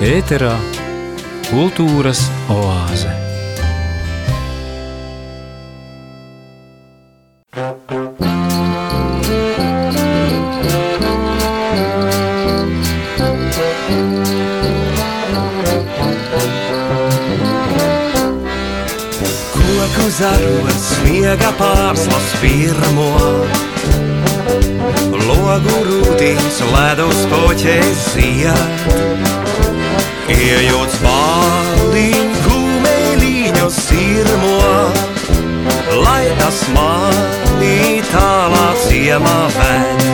Ēterā kultūras oāze. Koku zaros, sniega pārslas pirmo Logu rūtīs, ledus poķēs iet Iejot spāliņu, kumeliņu sirmo Lai tas mani tālā ciemā ved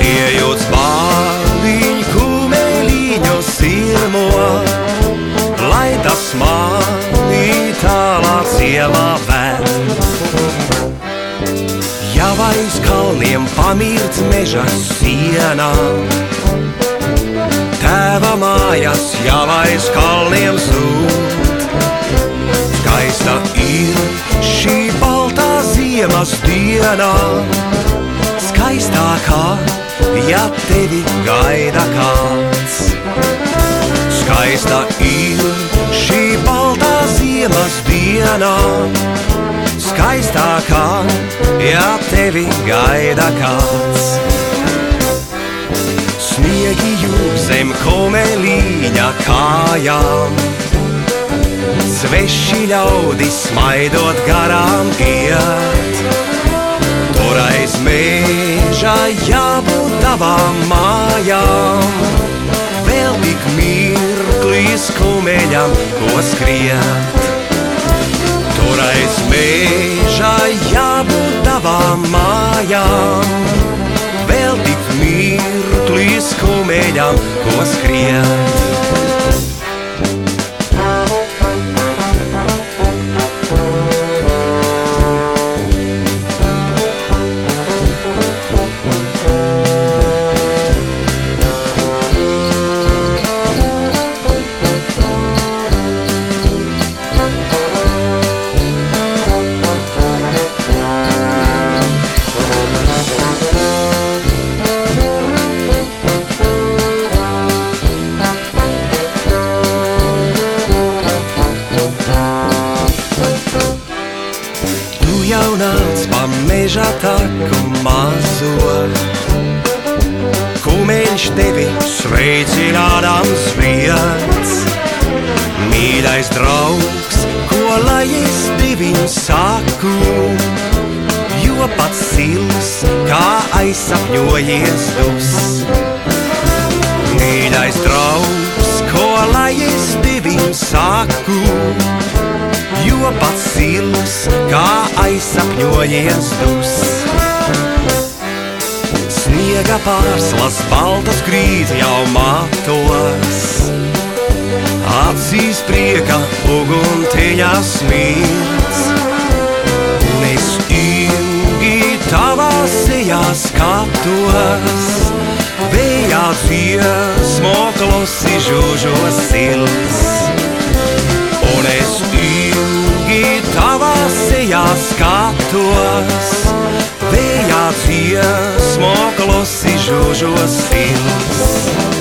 Iejot spāliņu, kumeliņu sirmo Lai tas mani tālā ciemā ved Jau aiz kalniem pamirts meža sienā Tēva mājas jau aiz kalniem zūd Skaista ir šī baltā ziemas dienā. Skaistākā, ja tevi gaida kāds. Skaista ir šī baltā ziemas dienā. Skaistākā, ja tevi gaida kāds. Sniegi jūg zem komeliņa kājām. Sveši ļaudis smaidot garām iet. Tur aiz mēža jābūt tavām mājām. Vēl tik mirklis kumeļam, ko skriet. Tur aiz mēža jābūt tavām mājām tik mirklis kumeļam, ko skriet Mīļais draugs, ko lai es tevim saku. Jo pats sils, kā aizsapņojies dus Mīļais draugs, ko lai es tevim saku. Jo pats sils, kā aizsapņojies dus Sniega pārslas baltas krīt jau matos Acīs prieka uguntiņā smirts Un es ilgi tavā sejā skatos. Vējā dziesmo klusi žužos sils Un es ilgi tavā sejā skatos. Vējā dziesmo klusi žužos sils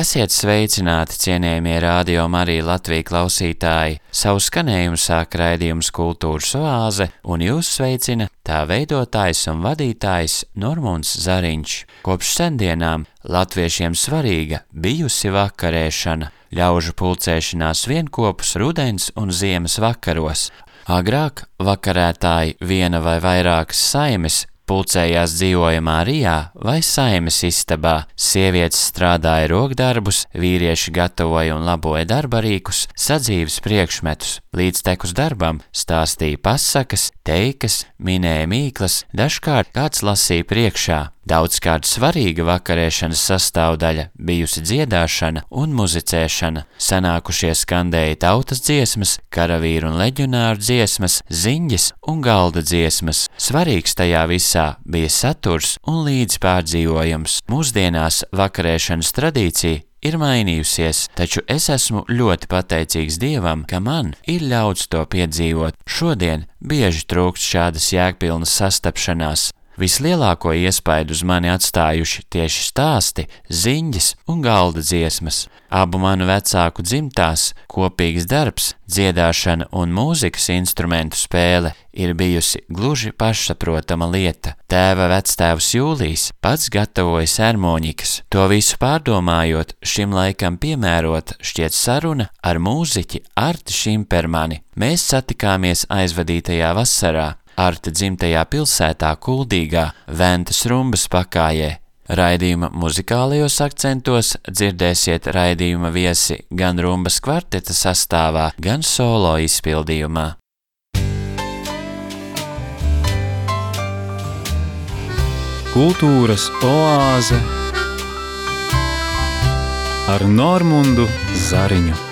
Esiet sveicināti, cienījamie radio Marija Latvija klausītāji! Savu skanējumu sāk raidījums Kultūras oāze, un jūs sveicina tā veidotājs un vadītājs Normons Zariņš. Kopš sendienām latviešiem svarīga bijusi vakarēšana, ļaužu pulcēšanās vienkopus rudens un ziemas vakaros. Agrāk vakarētāji viena vai vairākas saimes pulcējās dzīvojamā Rijā vai saimes istabā, sievietes strādāja rokdarbus, vīrieši gatavoja un laboja darbarīkus, sadzīves priekšmetus, līdz tekus darbam stāstīja pasakas, teikas, minēja mīklas, dažkārt kāds lasīja priekšā. Daudzkārt svarīga vakarēšanas sastāvdaļa bijusi dziedāšana un muzicēšana. Sanākušie skandēja tautas dziesmas, karavīru un leģionāru dziesmas, ziņas un galda dziesmas. Svarīgs tajā visā bija saturs un līdzpārdzīvojums. Mūsdienās vakarēšanas tradīcija ir mainījusies, taču es esmu ļoti pateicīgs Dievam, ka man ir ļauts to piedzīvot. Šodien bieži trūkst šādas jēgpilnas sastapšanās. Vislielāko iespaidu uz mani atstājuši tieši stāsti, ziņas un galda dziesmas. Abu manu vecāku dzimtās kopīgs darbs, dziedāšana un mūzikas instrumentu spēle ir bijusi gluži pašsaprotama lieta. Tēva vectēvs Jūlijs pats gatavoja sermonikas. To visu pārdomājot, šim laikam piemērot šķiet saruna ar mūziķi Arti Šimpermani. Mēs satikāmies aizvadītajā vasarā Arta dzimtajā pilsētā Kuldīgā, Ventas rumbas pakājē, Raidījuma muzikālajos akcentos dzirdēsiet raidījuma viesi gan rumbas kvarteta sastāvā, gan solo izpildījumā. Kultūras oāze ar Normundu Zariņu.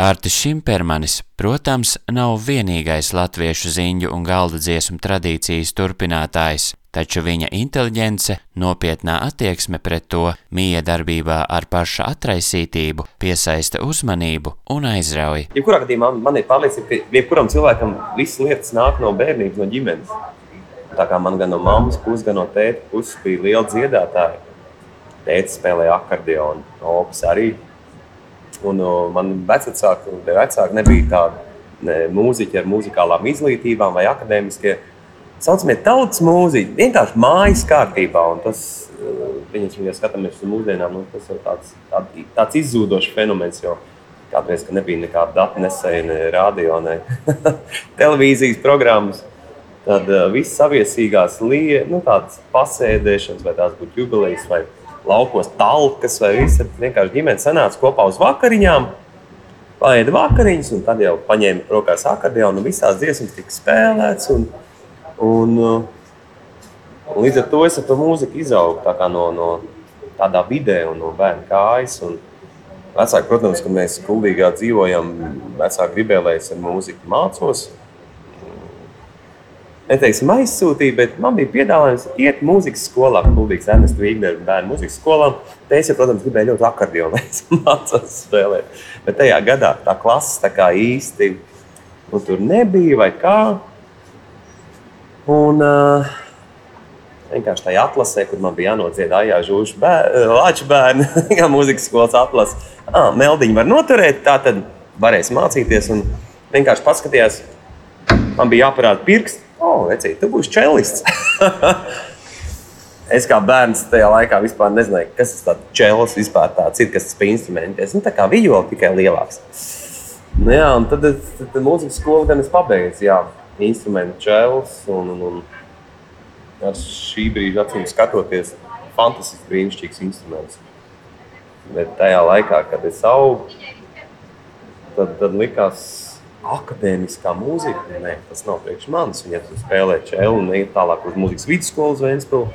Artis Šimpermanis, protams, nav vienīgais latviešu ziņu un galda dziesmu tradīcijas turpinātājs, taču viņa inteliģence, nopietnā attieksme pret to, mīja darbībā ar paša atraisītību, piesaista uzmanību un aizrauj. Jebkurā gadījumā man ir pārliecība, ka jebkuram cilvēkam visas lietas nāk no bērnības, no ģimenes. Tā kā man gan no mammas puses, gan no tēta puses bija liela dziedātāja. Tēta spēlēja akordeonu, opas arī Un uh, man vecāki, vecāki nebija tādi ne, mūziķi ar muzikālām izglītībām vai akadēmiskie. Saucamie tautas mūziķi, vienkārši mājas kārtībā. Tas, uh, viņas, ja skatāmies uz mūsdienām, nu, tas ir tāds, tād, tāds izzūdošs fenomens. Jo kādreiz, nebija nekāda datu nesēja, ne radio, ne televīzijas programmas, tad uh, viss saviesīgās lietas, nu, tādas pasēdēšanas, vai tās būtu jubilejas vai laukos talkas vai viss. Vienkārši ģimene sanāca kopā uz vakariņām, paēda vakariņas, un tad jau paņēma rokās akordeonu, un visās dziesmas tika spēlēts. Un, un, un līdz ar to es ar to mūziku izaugu tā no, no tādā vidē un no bērnu kājas. Un, Vecāki, protams, ka mēs kuldīgā dzīvojam, vecāki gribēja, lai es ar mūziku mācos neteiksim, aizsūtīja, bet man bija piedāvājums iet mūzikas skolā, Kultūras Ernestu Vīgneru bērnu mūzikas skolā. Te es, ja, protams, gribēju ļoti es mācos spēlēt. Bet tajā gadā tā klases tā kā īsti nu, tur nebija vai kā. Un uh, vienkārši tajā atlasē, kur man bija jānodzied Aijā Žūžu Lāču bērnu, kā mūzikas skolas atlase. Ah, meldiņu var noturēt, tā tad varēs mācīties. Un vienkārši paskatījās, man bija jāparāda pirksts oh, vecīt, tu būsi čelists. es kā bērns tajā laikā vispār nezināju, kas tas čels vispār tāds ir, kas tas pa instrumentiem. Nu, tā kā vijola tikai lielāks. Nu, jā, un tad, tad, tad mūzikas skolu gan es pabeidzu, jā, instrumentu čels. Un, un, un ar šī brīža acīm skatoties, fantastisks, brīnišķīgs instruments. Bet tajā laikā, kad es augu, tad, tad likās, akadēmiskā mūzika, nē, tas nav priekš manis. Ja tu spēlē čēlu un iet tālāk uz mūzikas vidusskolu uz Vēnspili,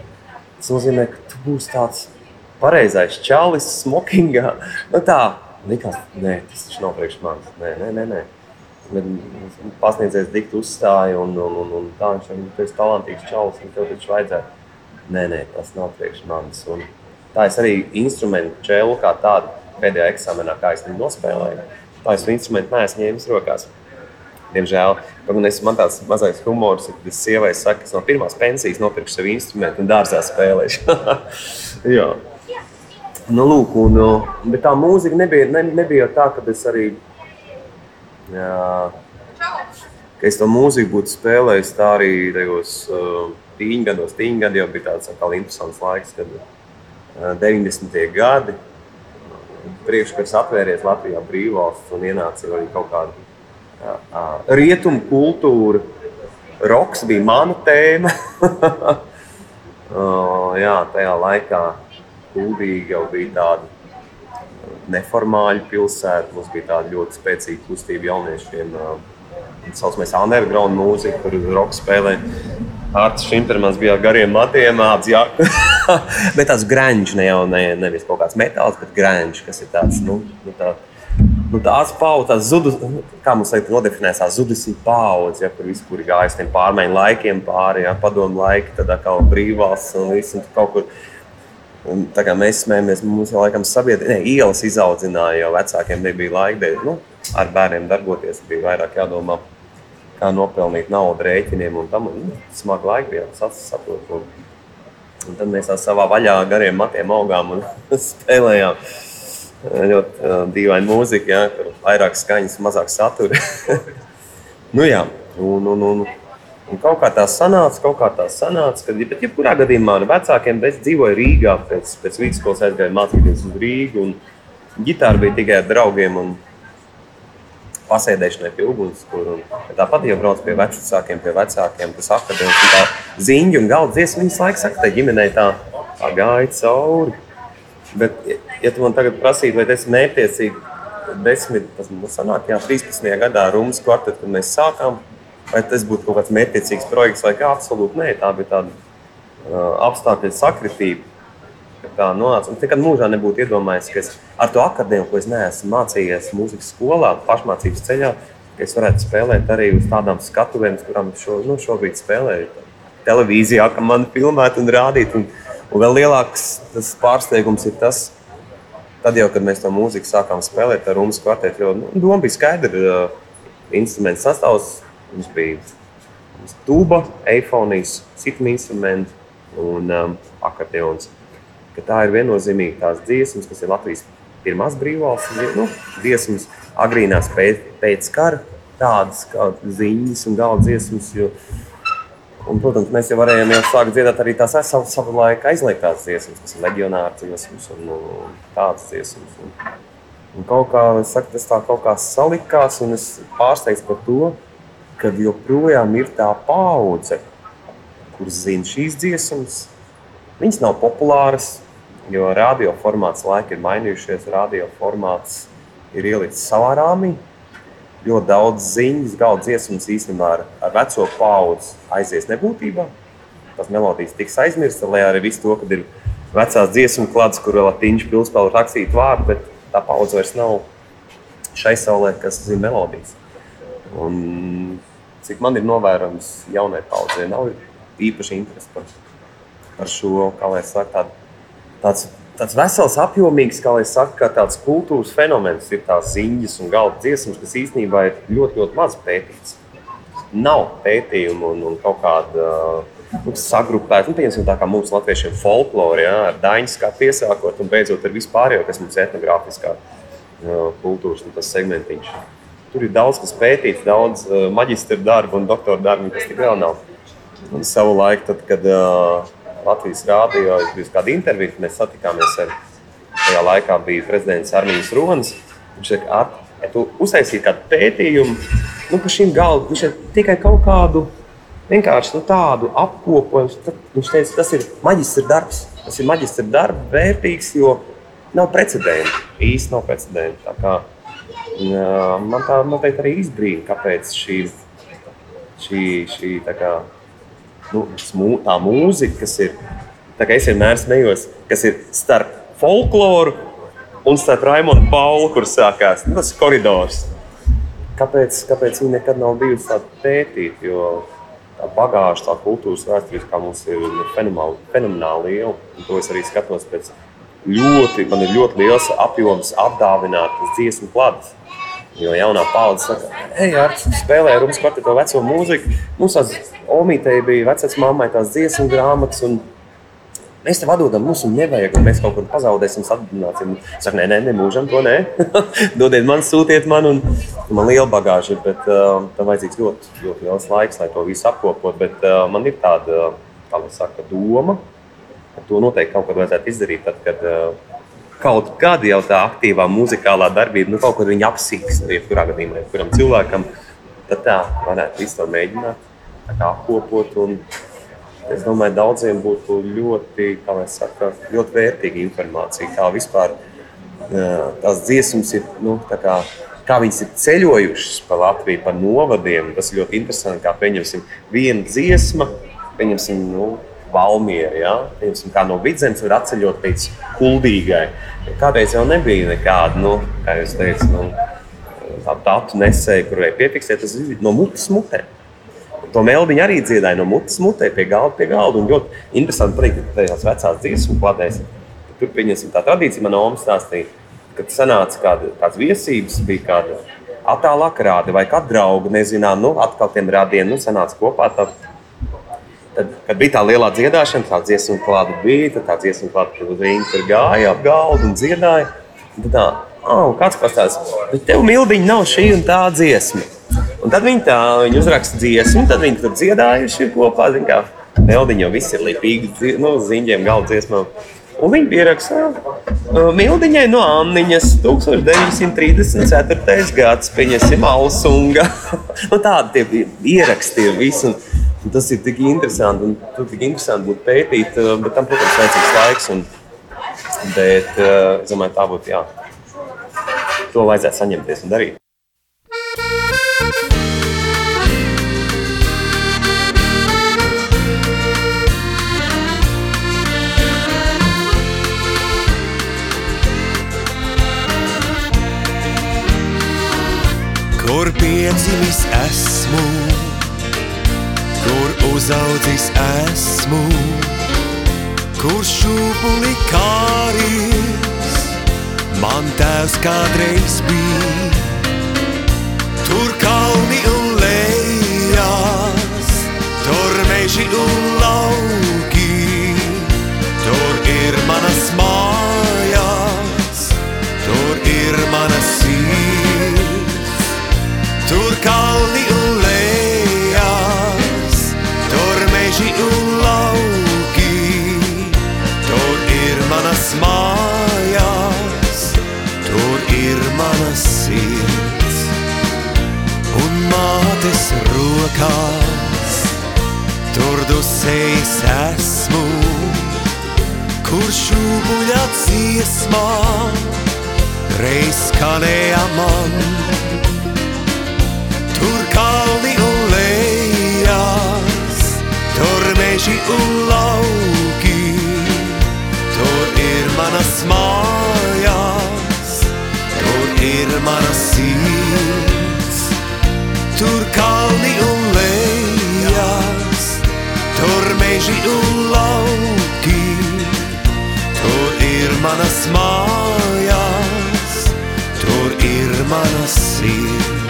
tas nozīmē, ka tu būsi tāds pareizais čalis smokingā. Nu, tā likās, nē, tas taču nav priekš manis. Nē, nē, nē. nē. Pasniedzējis diktu uzstāju, un, un, un, un tā viņš ir tāds talantīgs čalis, un tev taču vajadzētu. Nē, nē, tas nav priekš manis. Un tā es arī instrumentu čēlu kā tādu pēdējā eksāmenā, kā es viņu nospēlēju. Tā es instrumentu neesmu ņēmis rokās. Diemžēl es, man tāds mazais humors ir, kad es sievai saku, es no pirmās pensijas nopirku sev instrumentu un dārzā spēlēšu. Nu, lūk, un, bet tā mūzika nebija, ne, nebija tā, ka es arī. Jā, ka es to mūziku būtu spēlējis tā arī tajos uh, tīņgados. Tīņgadi jau bija tāds atkal interesants laiks, kad uh, 90. gadi priekškars atvērties Latvijā brīvvalsts un ienāca arī kaut kāda rietumu kultūra. Roks bija mana tēma. jā, tajā laikā Kultūra jau bija tāda neformāla pilsēta. Mums bija tāda ļoti spēcīga kustība jauniešiem. Tā saucamais underground mūzika, kur roka spēlē. Arts Šimpermans bija ar gariem matiem, apziņā. bet tāds grāņš, ne jau ne, nevis kaut kāds metāls, bet grāņš, kas ir tāds, nu, nu tā, Nu, tās paudzes, zudus, kā mums teikt, nodefinēs tās zudusī paudzes, ja, kur vispār ir gājis tiem pārmaiņu laikiem pāri, ja, padomu laiki, tad kā brīvās un viss un kaut kur. Un, tā kā mēs smējamies, mums jau laikam sabiedrība, ne, ielas izaudzināja, jo vecākiem nebija laika, dēļ, nu, ar bērniem darboties, bija vairāk jādomā, kā nopelnīt naudu rēķiniem un tam. Nu, smagi laiki bija, saprot. Un, un tad mēs savā vaļā gariem matiem augām un spēlējām ļoti uh, dīvaina mūzika, ja, kur vairāk skaņas, mazāk satura. nu, jā, un, un, un, un kaut kā tā sanāca, kaut kā tā sanāca, ka, bet jebkurā gadījumā ar vecākiem es dzīvoju Rīgā, pēc, pēc vidusskolas aizgāju mācīties uz Rīgu, un ģitāra bija tikai ar draugiem un pasēdēšanai pie ugunskura. Tāpat jau brauc pie vecākiem, pie vecākiem, kas akadēmiski tā ziņu un galda dziesmu, viņas laiks saka, tai ģimenei tā, tā gāja cauri. Bet, ja tu man tagad prasītu, vai tas ir mērķiecīgi, desmit, tas mums sanāk, jā, 13. gadā Rūmas kvartet, kad mēs sākām, vai tas būtu kaut kāds mērķiecīgs projekts vai kā absolūti nē, tā bija tāda uh, apstākļa sakritība. Tā nonāca. Un nekad mūžā nebūtu iedomājies, ka es ar to akadēmiju, ko es neesmu mācījies mūzikas skolā, pašmācības ceļā, ka es varētu spēlēt arī uz tādām skatuvēm, kurām šo, nu, šobrīd spēlēju. Televīzijā, kā man filmēt un rādīt. Un, Un vēl lielāks pārsteigums ir tas, tad jau, kad mēs to mūziku sākām spēlēt ar Rūmas kvartetu, jo nu, doma bija skaidra. Uh, instruments sastāvs mums bija tuba, eifonijas, citu instrumentu un um, akordeons. Tā ir viennozīmīgi tās dziesmas, kas ir Latvijas pirmās brīvvalsts nu, dziesmas, agrīnās pēc, pēc kara, tādas kā ziņas un galda dziesmas. Jo, Un, protams, mēs jau varējām jau sākt dziedāt arī tās savu, savu laiku aizliegtās dziesmas, kas ir leģionāra dziesmas un, un tādas dziesmas. Un, un kaut kā, saku, tas tā kaut kā salikās, un es pārsteigts par to, ka joprojām ir tā paudze, kuras zina šīs dziesmas. Viņas nav populāras, jo radio formāts laika ir mainījušies, radio formāts ir ielicis savā rāmī ļoti daudz ziņas, galda dziesmas īstenībā ar, ar veco paudzi aizies nebūtībā. Tas melodijas tiks aizmirstas, lai arī viss to, kad ir vecās dziesmu klāts, kur vēl tīņš pilspēlu rakstīt vārdu, bet tā paudze vairs nav šai saulē, kas zina melodijas. Un, cik man ir novērojams, jaunai paudzei nav īpaši interesi par, par šo, kā lai saka, tādu, tāds tāds vesels, apjomīgs, kā jau saka, kā tāds kultūras fenomens ir tās ziņas un galda dziesmas, kas īstenībā ir ļoti, ļoti maz pētīts. Nav pētījumu un, un kaut kāda nu, sagrupēta, nu, piemēram, tā kā mums latviešiem folklore, ja, ar daņas kā piesākot un beidzot ar vispārējo, kas mums etnogrāfiskā kultūras tas segmentiņš. Tur ir daudz kas pētīts, daudz maģistra darbu un doktora darbu, kas tik vēl nav. Un savu laiku, tad, kad uh, Latvijas rādio bijusi kāda intervija, mēs satikāmies ar tajā laikā bija prezidents Armijas Ronis. Viņš teica, ja tu uztaisīji kādu pētījumu, nu, pa šim galdu, viņš ir tikai kaut kādu vienkārši nu, tādu apkopojumu. Viņš teica, tas ir maģistra darbs. Tas ir maģistra darbs, vērtīgs, jo nav precedenta. Īsti nav precedenta. Man tā man teikt, arī izbrīna, kāpēc šī, šī, šī kā, nu, tā mūzika, kas ir, tā kā es vienmēr smējos, kas ir starp folkloru un starp Raimonu Paulu, kur sākās nu, tas koridors. Kāpēc, kāpēc viņi nekad nav bijusi tāda pētīta? Jo tā bagāža, tā kultūras vēstures, kā mums ir fenomenāli, fenomenāli liela. Un to es arī skatos pēc ļoti, man ir ļoti liels apjoms apdāvinātas dziesmu kladas. Jo jaunā paudze saka, ej, ar spēlē Rūmas kvarteto veco mūziku. Mums tās omītei bija vecais mammai tās dziesmu grāmatas. Un Mēs tev atdodam, mums viņa nevajag, un mēs kaut kur pazaudēsim, atbildināsim. Saka, nē, nē, nē mūžam to nē. Dodiet man, sūtiet man, un man liela bagāža ir, bet uh, tam vajadzīgs ļoti, ļoti liels laiks, lai to visu apkopot. Bet uh, man ir tāda, kā lai saka, doma, ka to noteikti kaut kad vajadzētu izdarīt, tad, kad uh, kaut kāda jau tā aktīvā muzikālā darbība, nu, kaut kur viņa apsīks, nu, jebkurā gadījumā, kuram cilvēkam, tad tā varētu visu to mēģināt apkopot. Un, es domāju, daudziem būtu ļoti, kā mēs sakām, ļoti vērtīga informācija, kā vispār tās dziesmas ir, nu, tā kā, kā viņas ir ceļojušas pa Latviju, pa novadiem. Tas ir ļoti interesanti, kā pieņemsim vienu dziesmu, pieņemsim, nu, Valmiera. Ja? Piemēram, kā no vidzemes var atceļot līdz kuldīgai. Kādreiz jau nebija nekāda, nu, kā jūs teicat, nu, tā datu nesēju, kur varēja piefiksēt, tas bija no mutes mutē. To meldiņu arī dziedāja no mutes mutē, pie galda, pie galda. Un ļoti interesanti pateikt, ka tajās vecās dziesmu kladēs, tur pieņemsim tā tradīcija, man Omas stāstīja, kad sanāca kāda, kāds viesības, bija kāda attālāka rādi vai kāda drauga, nezinām, nu, atkal tiem rādiem, nu, sanāca kopā. Tad, tad, kad bija tā lielā dziedāšana, tā dziesmu klāta bija, tad tā dziesmu klāta uz rīņa tur gāja ap galdu un dziedāja. Un tad tā, oh, kāds pastāsta, bet tev mildiņa nav šī un tā dziesma. Un tad viņi tā, viņi uzraksta dziesmu, tad viņi tur dziedājuši kopā, zin kā, Meldiņa jau viss ir lipīgi, nu, ziņģiem galda dziesmām. Un viņi pieraksta, Mildiņai no Anniņas 1934. gads, pieņemsim, Alsunga. nu, tādi tie ieraksti ir visi. Un, un tas ir tik interesanti, un tur tik interesanti būtu pētīt, bet tam, protams, vajadzīgs laiks. Un, bet es domāju, tā būtu, jā, to vajadzētu saņemties un darīt. Kur piedzimis esmu, uzaudzis esmu, kur šūpuli kāris, man tēvs kādreiz bija. Tur kalni un lejas, tur meži un lauki, tur ir manas mājas, tur ir manas sirds. Tur kalni un lejas, manas mājas, tur ir manas sirds. Un mātes rokās, tur dusējis esmu, kur šūbuļā dziesmā, reiz skanēja man. Tur kalni un lejas, tur meži un lauki, manas mājas, tur ir manas sirds. Tur kalni un lejas, tur meži un lauki, tur ir manas mājas, tur ir manas sirds.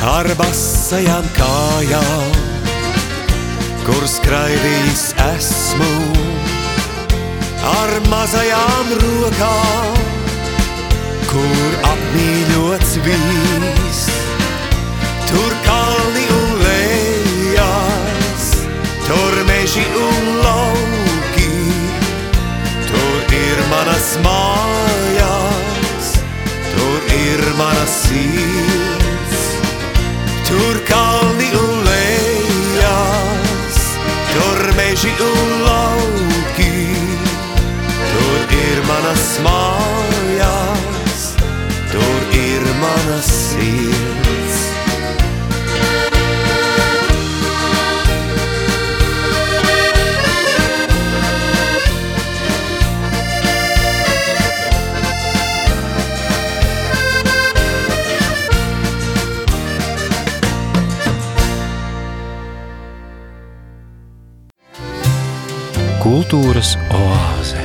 Ar basajām kājām, kur skraidījis esmu, ar mazajām rokām, kur apmīļots bijis. Tur kalni un lejas, tur meži un lauki, tur ir manas mājas, tur ir manas sirds. Kultūras oāze.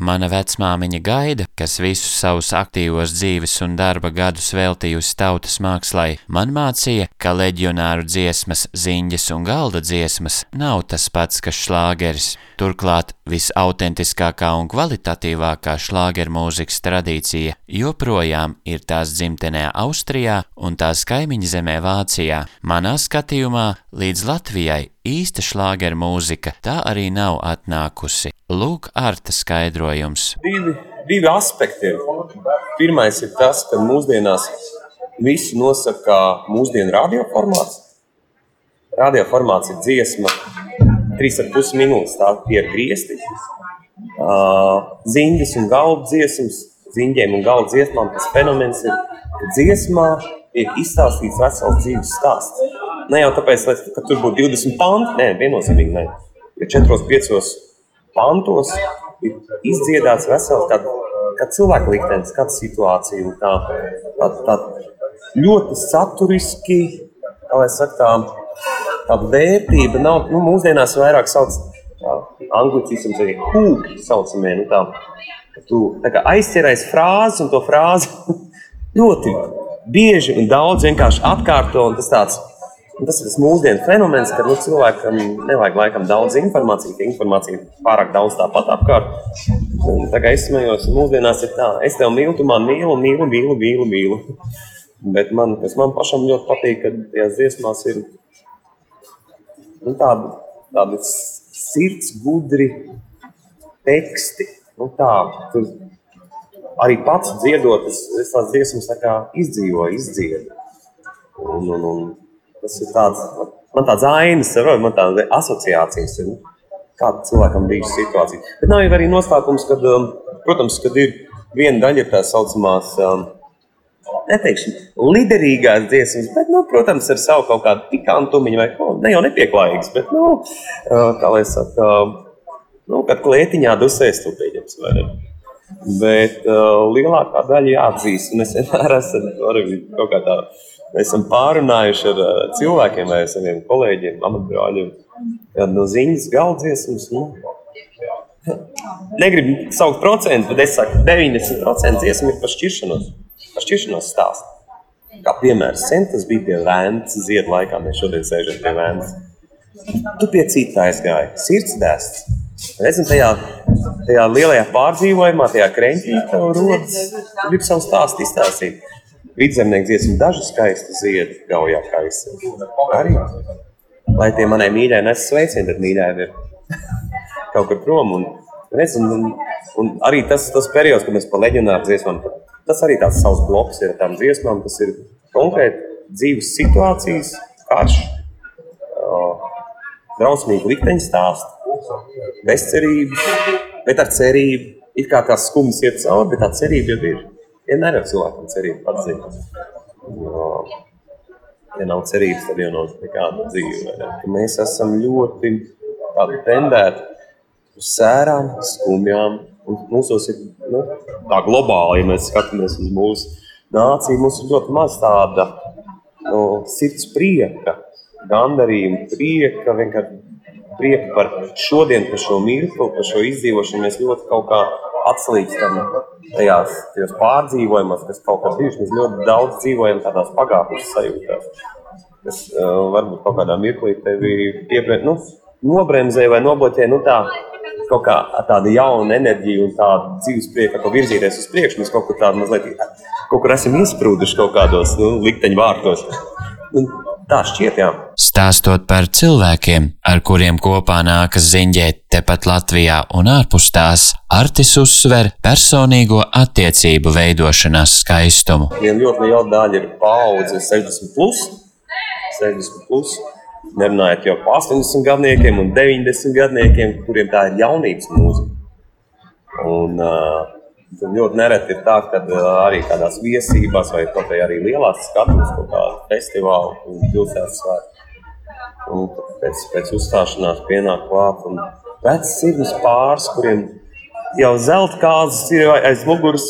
Mana vecmāmiņa gaida, kas visus savus aktīvos dzīves un darba gadus veltījusi tautas mākslai, man mācīja, ka leģionāru dziesmas, ziņas un galda dziesmas nav tas pats, kas šlāgeris. Turklāt visautentiskākā un kvalitatīvākā šlāgeru mūzikas tradīcija joprojām ir tās dzimtenē Austrijā un tās kaimiņu zemē Vācijā. Manā skatījumā līdz Latvijai īsta šlāgeru mūzika tā arī nav atnākusi. Lūk, Arta skaidrojums. divi, divi aspekti. Ir. Pirmais ir tas, ka mūsdienās visu nosaka mūsdienu radioformāts. Radioformāts ir dziesma, 3,5 minūtes. Tā ir griezti. Ziņas un galda dziesmas, ziņģiem un galda dziesmām tas fenomens ir, ka dziesmā tiek izstāstīts vesels dzīves stāsts. Ne jau tāpēc, lai, ka tur būtu 20 panti, nē, viennozīmīgi nē. Ja 4-5 pantos ir izdziedāts vesels kā, kā cilvēka liktenis, kāda situācija un tā, tā, tā ļoti saturiski, kā lai saka, tā, tāda vērtība nav, nu, mūsdienās vairāk sauc anglicisms arī hūki saucamie, nu tā, ka tu tā kā aizķerais frāzi un to frāzi ļoti bieži un daudz vienkārši atkārto un tas tāds, Un tas ir tas mūsdienu fenomens, ka nu, cilvēkam nevajag laikam daudz informācijas, ka informācija ir pārāk daudz tāpat apkārt. Un, tā kā es smējos, mūsdienās ir tā, es tevi mīlu, tu man mīlu, mīlu, mīlu, mīlu. mīlu. Bet man, kas man pašam ļoti patīk, ka tajās dziesmās ir nu, tādi, tādi sirds gudri teksti. Nu, tā, tur arī pats dziedot, es, es tās dziesmas tā kā izdzīvoju, izdziedu. Un, un, un Tas ir tāds, man tāds ainas, man tādas asociācijas. Ir, kāda cilvēkam bija šī situācija. Bet nav arī noslēpums, kad, um, protams, kad ir viena daļa tā saucamās. Um, Neteikšu, liderīgās dziesmas, bet, nu, protams, ar savu kaut kādu pikantumu, vai ko ne jau nepieklājīgs, bet, nu, uh, kā lai saka, nu, kad klētiņā dusēs tu pieņems, vai ne? Bet uh, lielākā daļa jāatzīst, un es vienmēr esmu kaut kā tā Mēs esam pārunājuši ar cilvēkiem, vai saviem kolēģiem, amatbrāļiem, no ziņas galdziesmas. Nu, negribu saukt procentu, bet es saku, 90% dziesmu ir par šķiršanos, par šķiršanos stāstu. Kā piemērs, sen tas bija pie Vēncas ziedu laikā, mēs šodien sēžam pie Vēncas. Tu pie cita aizgāji, sirds dēsts. Redzam, tajā, tajā lielajā pārdzīvojumā, tajā kreņķī, tev rodas, tu gribi savu stāstu izstāstīt. Vidzemnieks dziesmu daži skaisti ziedi gaujā kaisi. Arī, lai tie manai mīļai nes sveicieni, tad mīļai ir kaut kur prom. Un, redz, un, un, un arī tas, tas periods, kad mēs pa leģionāru dziesmām, tas arī tāds savs bloks ir tām dziesmām, tas ir konkrēti dzīves situācijas, karš, drausmīgi likteņu stāstu, bezcerību, bet ar cerību. It kā tās skumjas iet cauri, bet tā cerība jau ir. Vienmēr jau cilvēkam cerība atzīt. Jo, ja nav cerības, tad jau nav nekāda dzīve. Mēs esam ļoti tendēti uz sērām, skumjām. Mūsos ir nu, tā globāli, ja mēs skatāmies uz mūsu nāciju, mums ir ļoti maz tāda no, sirds prieka, gandarījuma, prieka, vienkārši prieka par šodien, par šo mirkli, par šo izdzīvošanu. Mēs ļoti kaut kā atslīgstam tajās, tajos pārdzīvojumos, kas kaut kā bijuši. Mēs ļoti daudz dzīvojam tādās pagātnes sajūtās, kas uh, varbūt kaut kādā mirklī tevi piebrē, nu, nobremzē vai nobloķē. Nu, tā, Kaut kā tāda jauna enerģija un tāda dzīves prieka, ka virzīties uz priekšu. Mēs kaut kur tādu mazliet, kaut kur esam iesprūduši kaut kādos nu, likteņu vārtos. Un Tā šķiet, jā. Stāstot par cilvēkiem, ar kuriem kopā nākas ziņģēt tepat Latvijā un ārpus tās, Artis uzsver personīgo attiecību veidošanās skaistumu. Viena ļoti liela daļa ir paudze 60 plus, 60 plus. Nerunājot jau par 80 gadsimtiem un 90 gadsimtiem, kuriem tā ir jaunības mūzika. Un, uh, ļoti nereti ir tā, ka arī kādās viesībās, vai kaut arī lielās skatuves, kaut kāda festivāla un pilsētas svētki. Un pēc, pēc uzstāšanās pienāk klāt un vecs sirds pāris, kuriem jau zelta kāzas ir aiz muguras.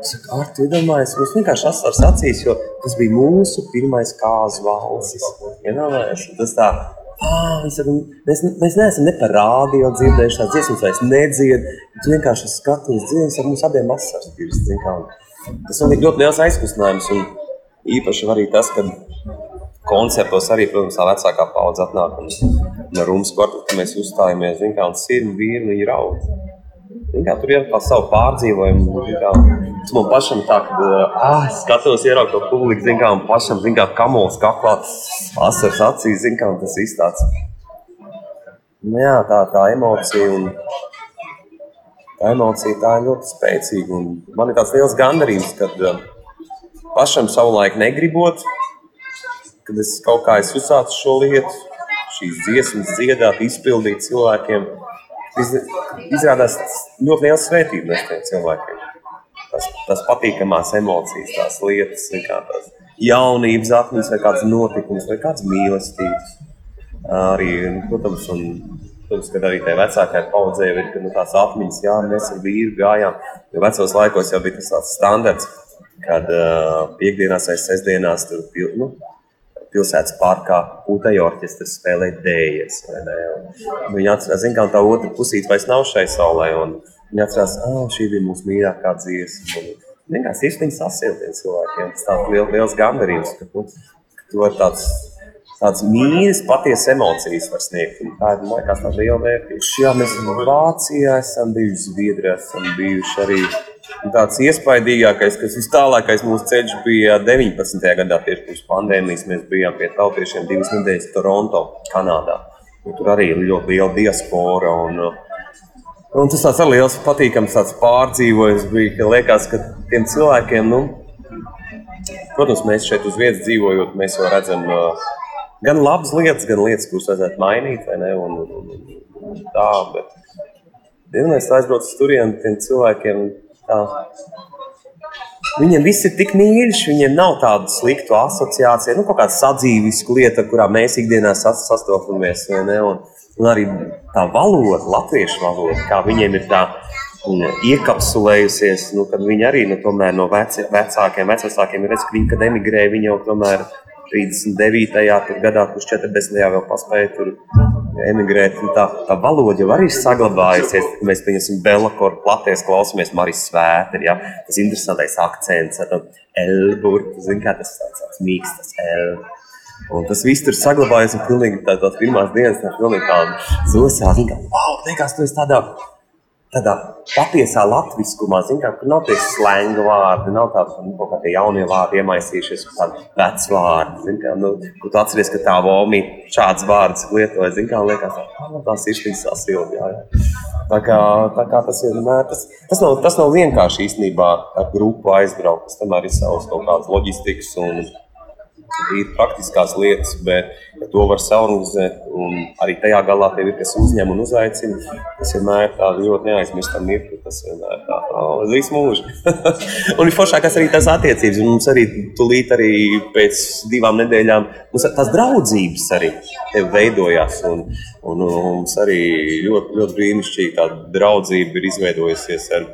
Es saku, ar tu iedomājies, mums vienkārši asars acīs, jo tas bija mūsu pirmais kāzu valsis. Iedomājies, tas tā Ah, saka, mēs, mēs neesam ne par rādio dzirdējuši tādas dziesmas, vai es nedziedu. Tu vienkārši skaties dziesmas, ar mums abiem asaras pirksts. Tas man ir ļoti liels aizkustinājums. Un īpaši arī tas, ka koncertos arī, protams, tā vecākā paudze atnāk un no Rūmas kvartāla mēs uzstājamies, zin kā, un sirmi vīri, viņi raud. Kā, tur ir tā savu pārdzīvojumu. Kā, tas man pašam tā, ka ah, skatos, ieraugu to publiku, zin kā, un pašam, zin kā, kamols kaklā, asaras acīs, zin kā, tas viss tāds. Nu, jā, tā, tā emocija un tā emocija tā ir ļoti spēcīga. Man ir tāds liels gandarījums, kad pašam savulaik negribot, kad es kaut kā es uzsācu šo lietu, šīs dziesmas dziedāt, izpildīt cilvēkiem – izrādās ļoti liela svētība mēs tiem cilvēkiem. tās, tās patīkamās emocijas, tās lietas, kā tās jaunības atmiņas, vai kāds notikums, vai kāds mīlestības. Arī, nu, protams, un, protams, kad arī tajā vecākajā paudzē ir nu, tās atmiņas, jā, mēs ar vīru gājām. Jo vecos laikos jau bija tas tāds standarts, kad uh, piekdienās vai sestdienās tur nu, pilsētas parkā putekļi orķestris spēlē dēļas. Viņa atcerās, ka tā otra pusīte vairs nav šai saulē. Viņa atcerās, ka oh, šī bija mūsu mīļākā dziesma. Vienkārši īstenībā sasiltiem cilvēkiem. Tas tāds liels, liels gandarījums, ka, nu, ka to tāds, tāds mīļas, patiesas emocijas var sniegt. Un tā ir, man liekas, tāda liela vērtība. Jā, mēs esam Vācijā, esam bijuši Zviedrijā, esam bijuši arī Tāds iespaidīgākais, kas vis tālākais mūsu ceļš bija 19. gadā, tieši pirms pandēmijas. Mēs bijām pie tautiešiem divas nedēļas Toronto, Kanādā. Un tur arī ir ļoti liela diaspora. Un, un tas tāds liels, patīkams pārdzīvojums bija, ka liekas, ka tiem cilvēkiem, nu, protams, mēs šeit uz vietas dzīvojot, mēs jau redzam uh, gan labas lietas, gan lietas, kuras vajadzētu mainīt, vai ne? Un, un, un, tā, bet, ja mēs aizbraucam uz turieni, tiem cilvēkiem. Viņiem viss ir tik mīļš, viņiem nav tādu sliktu asociāciju, nu, kaut kāda sadzīvisku lieta, kurā mēs ikdienā sastopamies. Un, un arī tā valoda, latviešu valoda, kā viņiem ir tā iekapsulējusies, nu, kad viņi arī nu, no veci, vecākiem, vecākiem ir redzējuši, ka viņi, kad emigrēja, viņi jau tomēr 39. gadā, kurš 40. vēl paspēja tur emigrēt. Tā, tā valoda jau arī ir saglabājusies. Mēs pieņemsim Belakoru, platies klausāmies Marijas svētri, ja? tas interesantais akcents, Elburts, zin kā tas tāds, mīkstas L. Un tas viss tur saglabājies, un pilnīgi tā, tās pirmās dienas, tā pilnīgi tāda zosā, zin kā, wow, liekas, tu esi tādā tādā patiesā latviskumā, kā, kur nav tādi slēnga vārdi, nav tādi nu, kaut kādi jaunie vārdi iemaisījušies, kādi veci vārdi. Kā, nu, kur tu atceries, ka tā vomi šāds vārds lietoja, zin, kā liekas, ah, tās ir šīs jā. Tā kā, tā kā tas nē, tas, tas, nav, tas nav vienkārši īstenībā ar grupu aizbraukt, tas tomēr ir savs kaut kāds loģistikas un ir praktiskās lietas, bet ja to var saorganizēt. Arī tajā galā tev ir kas uzņem un uzaicina. Tas vienmēr ir tāds ļoti neaizmirstam mirkli. Tas vienmēr ir tā, oh, visu mūžu. un ir foršākās arī tās attiecības. Un mums arī tūlīt arī pēc divām nedēļām tās draudzības arī veidojās. Un, un, un mums arī ļoti, ļoti brīnišķīgi tāda draudzība ir izveidojusies ar,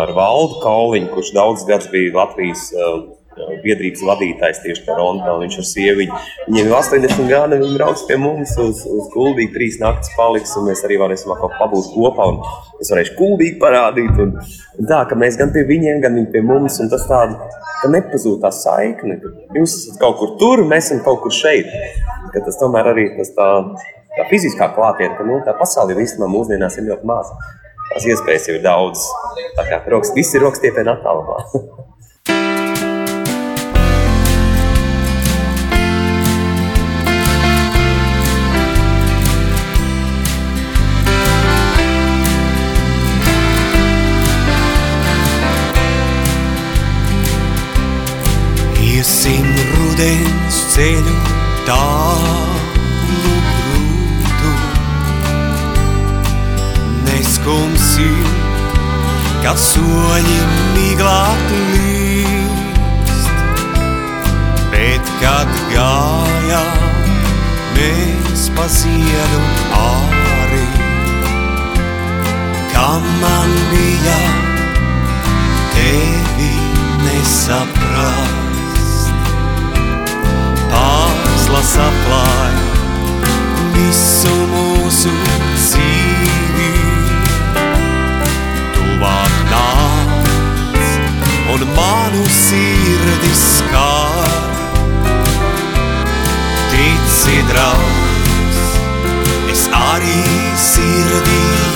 ar Valdu Kauliņu, kurš daudz gadus bija Latvijas uh, biedrības vadītājs tieši Toronto. Viņš ar sieviņu. Viņiem ir 80 gadi, viņi brauc pie mums uz, uz kuldīgi, trīs naktis paliks, un mēs arī varēsim kā pabūt kopā. Es varēšu kuldīgi parādīt. Un, un tā, ka mēs gan pie viņiem, gan viņi pie mums, un tas tāda, ka nepazūd tā saikne. Jūs esat kaut kur tur, mēs esam kaut kur šeit. Ka tas tomēr arī tas tā, tā fiziskā klātienē, ka nu, tā pasaule ir īstenībā mūsdienās ir ļoti maza. Tās iespējas jau ir daudz. Tā kā rokas, viss ir rokas tiepienā attālumā. soļi miglāt līst, bet kad gājām mēs pa ziedu āri, kam man bija tevi nesaprast māksla saplāja visu mūsu dzīvi. Tuvāk nāc un manu sirdi skār. Tici, draugs, es arī sirdī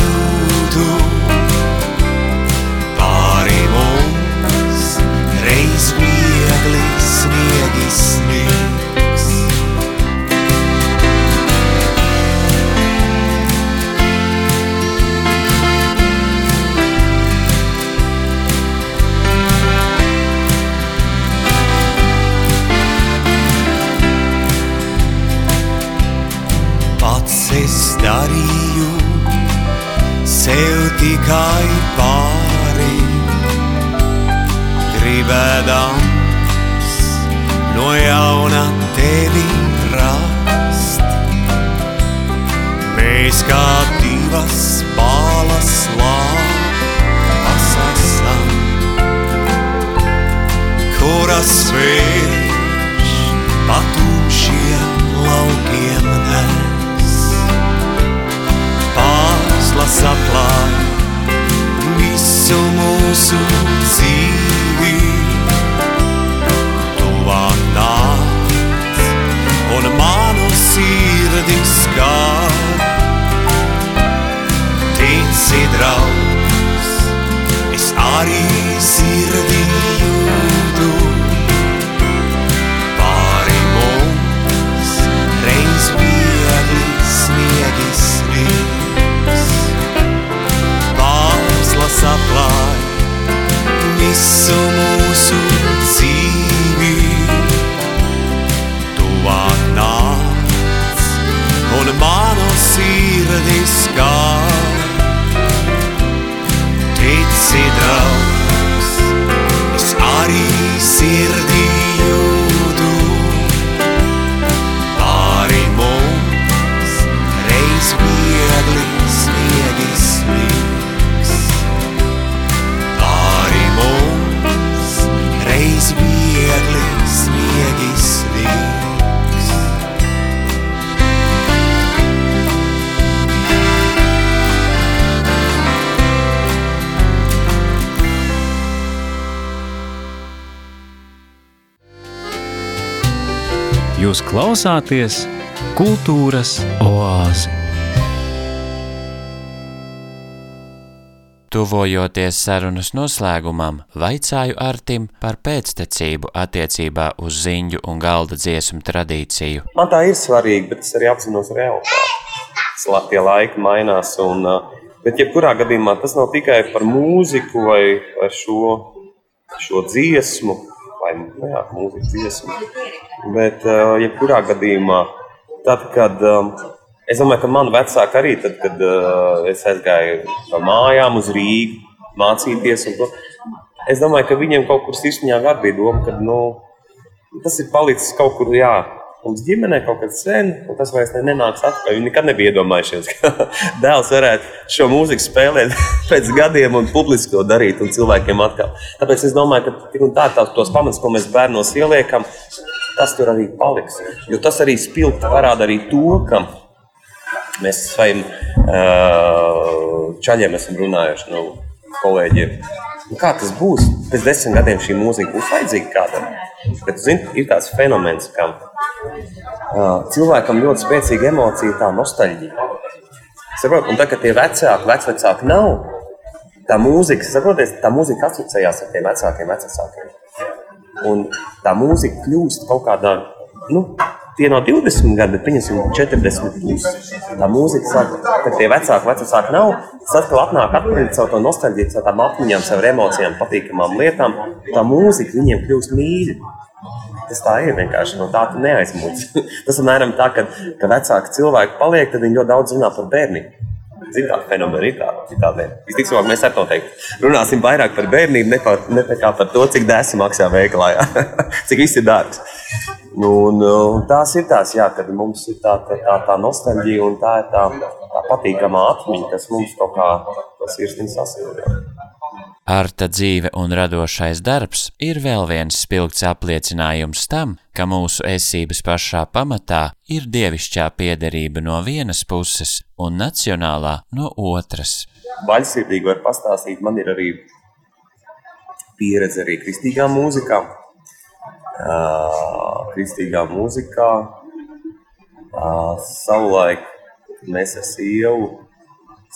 klausāties kultūras oāzi. Tuvojoties sarunas noslēgumam, vaicāju Artim par pēctecību attiecībā uz ziņu un galda dziesmu tradīciju. Man tā ir svarīga, bet es arī apzinos realitāti. Tie laiki mainās. Un, uh, bet, jebkurā gadījumā, tas nav tikai par mūziku vai par šo, šo dziesmu, vai jā, mūzikas dziesmu. Bet, uh, jebkurā gadījumā, tad, kad um, es domāju, ka man vecāki arī, tad, kad uh, es aizgāju no mājām uz Rīgu, mācīties, un to, es domāju, ka viņiem kaut kur sirsniņā var bija doma, ka nu, tas ir palicis kaut kur, jā, mums ģimenē kaut kad sen, un tas vairs ne- nenāks atpakaļ. Viņi nekad nebija iedomājušies, ka dēls varētu šo mūziku spēlēt pēc gadiem un publiski to darīt un cilvēkiem atkal. Tāpēc es domāju, ka tik un tā tās tos pamats, ko mēs bērnos ieliekam, tas tur arī paliks. Jo tas arī spilgti parāda arī to, ka mēs saviem uh, čaļiem esam runājuši no kolēģiem. Nu, kā tas būs? Pēc desmit gadiem šī mūzika būs vajadzīga kādam. Bet, zini, ir tāds fenomens, ka uh, cilvēkam ļoti spēcīga emocija, tā nostalģija. Saprot, un tad, kad tie vecāki, vecvecāki nav, tā mūzika, saprotiet, tā mūzika asociējās ar tiem vecākiem, vecākiem. Un tā mūzika kļūst kaut kādā, nu, tie nav 20 gadi, pieņemsim 40 plus. Tā mūzika sāk, kad tie vecāki, vecāki nav, tas atkal atnāk atpakaļ caur to nostalģiju, caur tām apziņām, caur emocijām, patīkamām lietām. Tā mūzika viņiem kļūst mīļa. Tas tā ir vienkārši no tā, tu neaizmūci. Tas apmēram tā, ka, ka vecāki cilvēki paliek, tad viņi ļoti daudz runā par bērnību. Ziniet, tāda fenomena ir tāda. Visticamāk, mēs ar to teiktu. Runāsim vairāk par bērnību, ne, par, ne par to, cik dēsi maksā veikalā, cik viss ir dārgs. Nu, Un, un tās ir tās, jā, kad mums ir tā, tā, tā, nostalģija un tā ir tā, tā patīkamā atmiņa, kas mums kaut kā ir sasilda. Arta dzīve un radošais darbs ir vēl viens spilgts apliecinājums tam, ka mūsu esības pašā pamatā ir dievišķā piederība no vienas puses un nacionālā no otras. Vaļsirdīgi var pastāstīt, man ir arī pieredze arī kristīgā mūzikā. Kristīgā mūzikā savulaik mēs ar sievu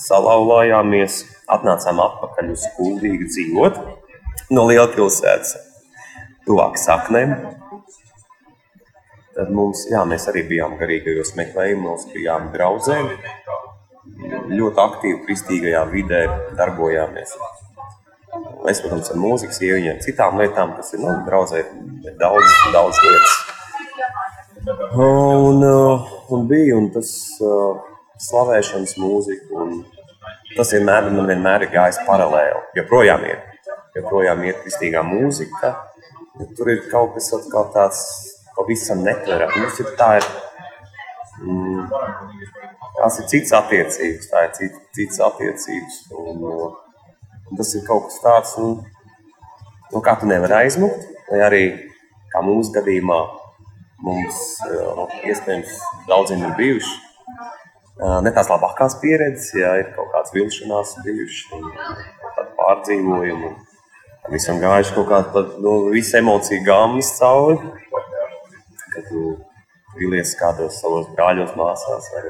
salauzāmies, atnācām atpakaļ uz Kuldīgu dzīvot no lielpilsētas, tuvāk saknēm. Tad mums, jā, mēs arī bijām garīgajos meklējumos, bijām draudzē, ļoti aktīvi kristīgajā vidē darbojāmies. Es, protams, ar mūzikas ieviņiem, citām lietām, kas ir, nu, draudzē, daudz, daudz lietas. Un, uh, un bija, un tas uh, slavēšanas mūzika, un tas vienmēr, man vienmēr ir gājis paralēli, joprojām ir. joprojām ir kristīgā mūzika. Tur ir kaut kas atkal tāds pavisam netverams. Mums ir tā ir. Mm, tās ir citas attiecības, tā ir cit, citas attiecības. Un, un tas ir kaut kas tāds, nu, nu kā tu nevari aizmukt, vai arī kā mūsu gadījumā mums nu, iespējams daudziem ir bijuši. Ne tās labākās pieredzes, ja ir kaut kādas vilšanās bijušas, kāda pārdzīvojuma. Visam gājuši kaut kāda nu, visa emocija gāmas cauri. Kad tu vilies kādos savos brāļos, māsās, vai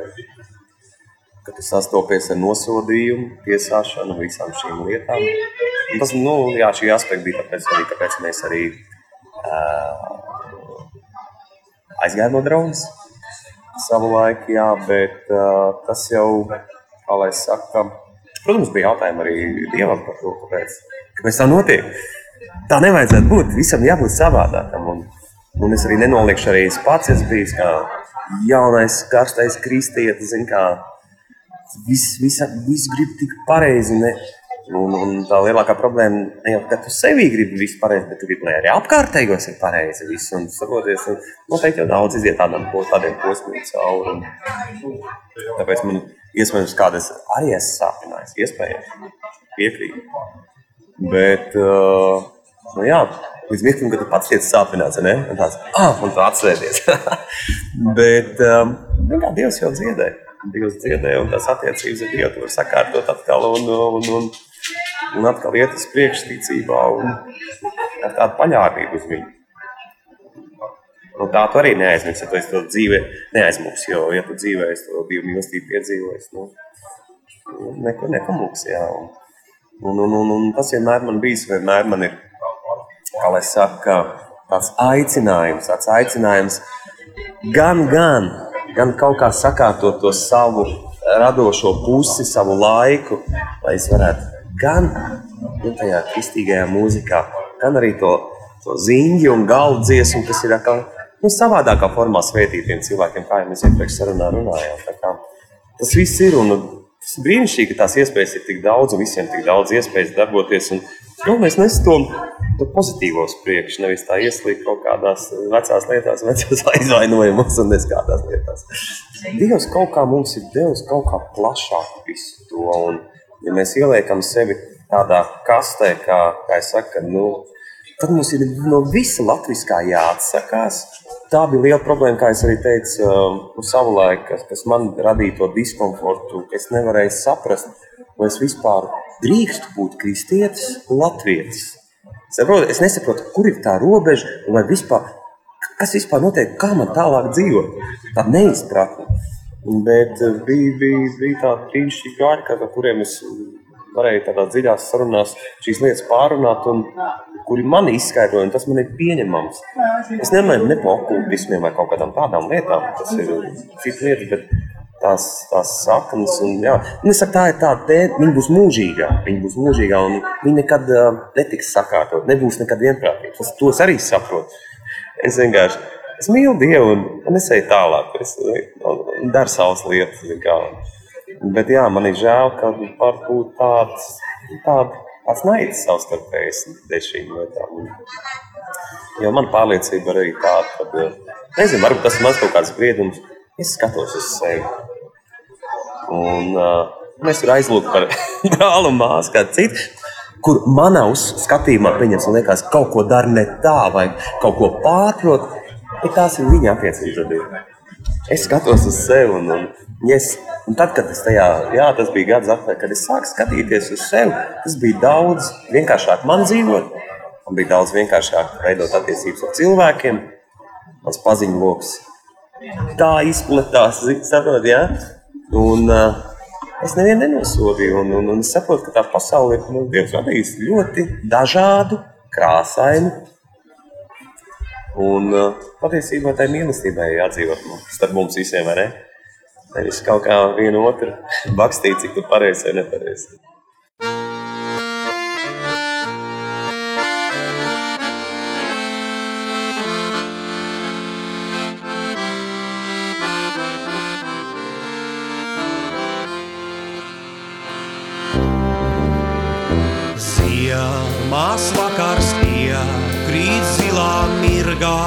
kad tu sastopies ar nosodījumu, tiesāšanu, visām šīm lietām. Un tas, nu, jā, šī aspekta bija tāpēc, arī, kāpēc mēs arī uh, aizgājām no dronas savu laiku, jā, bet uh, tas jau, kā lai saka, protams, bija jautājumi arī Dievam par to, kāpēc, kāpēc tā notiek. Tā nevajadzētu būt, visam jābūt savādākam. Un, un es arī nenoliekšu, arī es pats esmu bijis kā jaunais, karstais kristietis, zin kā, viss, viss, viss grib tik pareizi, ne, Un, un tā lielākā problēma ne jau ka tu sevī gribi visu pareizi, bet tu gribi, lai arī apkārtējos ir pareizi viss. Un saproties, un noteikti jau daudz iziet tādam, tādiem posmiem cauri. Un, tāpēc man iespējams kādreiz arī esmu sāpinājis, iespējams, piekrīt. Bet, uh, nu jā, līdz mirklim, kad tu pats tiec sāpināts, ne? Un tāds, ah, un tu atsēdies. bet, um, kā Dievs jau dziedē. Dievs dziedē, un tās attiecības ar Dievu var sakārtot atkal un, un, un, un atkal iet uz priekšu ticībā un ar tādu paļāvību uz viņu. Un tā tu arī neaizmirsti, ja tu esi to dzīvē neaizmuks, jo, ja tu dzīvē esi to divu mīlestību piedzīvojis, nu, neko nepamuks, jā. Un, un, un, un, un tas vienmēr man bijis, vienmēr man ir, kā lai saka, tāds aicinājums, tāds aicinājums gan, gan, gan kaut kā sakārtot to savu radošo pusi, savu laiku, lai es varētu gan nu, tajā kristīgajā mūzikā, gan arī to, to ziņu un galvu dziesmu, kas ir atkal nu, savādākā formā svētītiem cilvēkiem, kā jau mēs iepriekš sarunā runājām. Tas viss ir un tas ir brīnišķīgi, ka tās iespējas ir tik daudz un visiem tik daudz iespējas darboties. Un, galvenais nes to, to pozitīvo priekš, nevis tā ieslīgt kaut kādās vecās lietās, vecās aizvainojumos un neskādās lietās. Dievs kaut kā mums ir devis kaut kā plašāk visu to. Un, ja mēs ieliekam sevi tādā kastē, kā, kā es saku, nu, tad mums ir no visa latviskā jāatsakās. Tā bija liela problēma, kā es arī teicu, um, savulaik, kas, kas man radīja to diskomfortu, ka es nevarēju saprast, vai es vispār drīkstu būt kristietis latvietis. Saprotu, es nesaprotu, kur ir tā robeža, vai vispār, kas vispār notiek, kā man tālāk dzīvot. Tā neizpratne. Bet eh, bija, bija, bija tādi brīnišķīgi gāļi, ar kuriem es varēju tādā dziļās sarunās šīs lietas pārunāt, un kuri man izskaidroja, tas man ir pieņemams. Es nemanīju ne par okultismiem vai kaut kādām tādām lietām, tas ir cita lieta, bet tās, tās saknes, un jā, un es saku, tā ir tāda tēma, viņa būs mūžīgā, viņa būs mūžīgā, un viņa nekad uh, netiks sakārtot, nebūs nekad vienprātība. Tas, to es arī saprotu. Es vienkārši, Es mīlu Dievu un, un es eju tālāk. Es daru savas lietas. Bet jā, man ir žēl, ka var būt tāds, tād, tāds naids savstarpējs dēļ šīm lietām. Jo man pārliecība arī tāda, ka, nezinu, varbūt tas ir mans kaut kāds spriedums. Es skatos uz sevi. Un uh, mēs tur aizlūkam par un māsu, kā citu kur manā skatījumā, pieņemsim, liekas, kaut ko dara ne tā, vai kaut ko pārprot, bet tās ir viņa attiecības. Es skatos uz sevi, un, un, yes, un tad, kad es tajā, jā, tas bija gads atpakaļ, kad es sāku skatīties uz sevi, tas bija daudz vienkāršāk man dzīvot. Man bija daudz vienkāršāk veidot attiecības ar cilvēkiem. Mans paziņu lokus tā izplatās, saprot, jā. Un, uh, es nevienu nenosodīju, un, un, un saprotu, ka tā pasaule ir nu, Dievs radījis ļoti dažādu, krāsainu, Un uh, patiesībā tai mīlestībai jādzīvot starp mums visiem, vai ne? Nevis kaut kā vienu otru bakstīt, cik tu pareizi vai nepareizi. Mās vakars iekrīt zilā mirgā.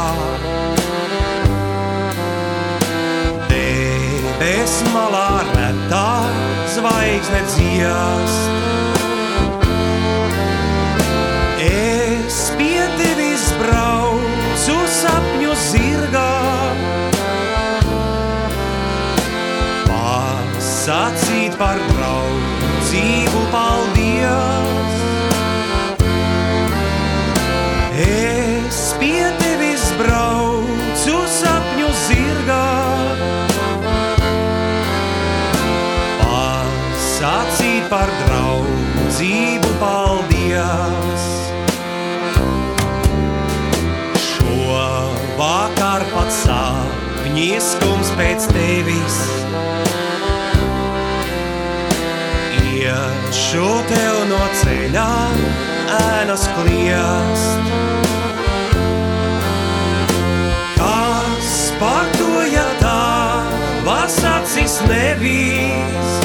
Debes malā retā zvaigzne dziest. Es pie tevis braucu sapņu zirgā. Pasacīt par draudzību paldies. Par draudzību paldies. Šo vakar pats sapņiskums pēc tevis. Iešu tev no ceļā, ēnas kliest. Kas par to, ja tā vas acis nevis?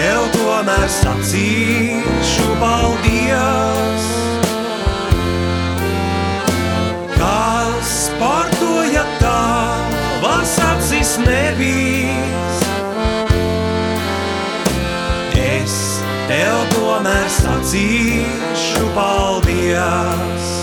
Tev tomēr sacīšu paldies. Kas par to, ja tā vas acis nevis? Es tev tomēr sacīšu paldies.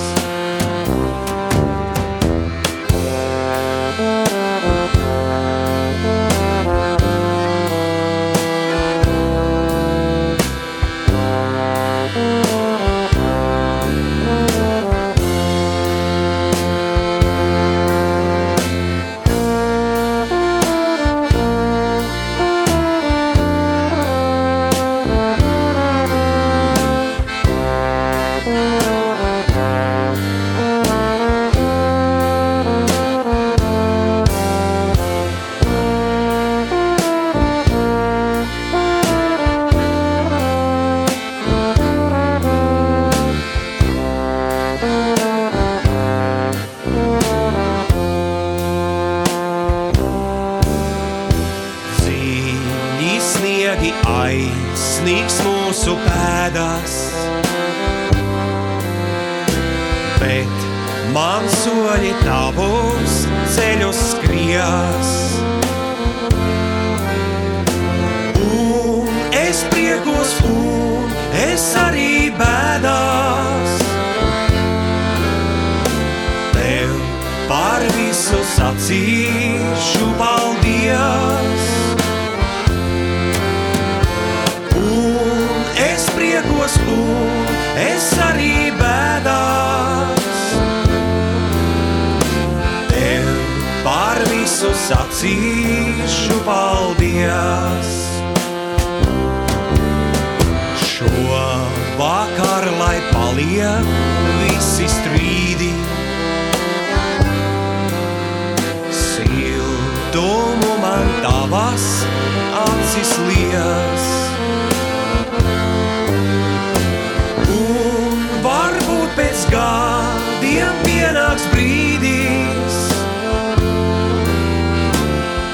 Pienāks brīdis,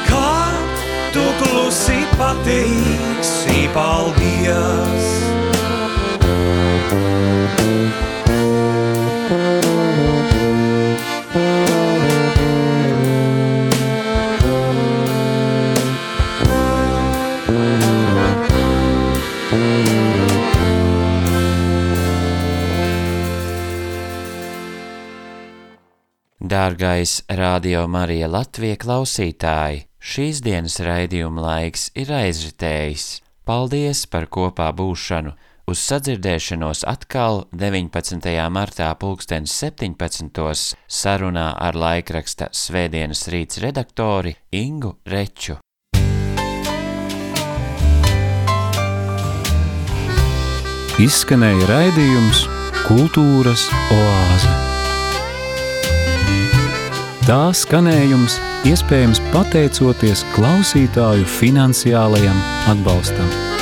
kad tu klusi pateiksi paldies. Dārgais Radio Marija Latvija klausītāji, šīs dienas raidījuma laiks ir aizritējis. Paldies par kopā būšanu! Uz sadzirdēšanos atkal 19. martā 2017. sarunā ar laikraksta Svētdienas rīts redaktori Ingu Reču. Izskanēja raidījums Kultūras oāze. Tā skanējums iespējams pateicoties klausītāju finansiālajam atbalstam.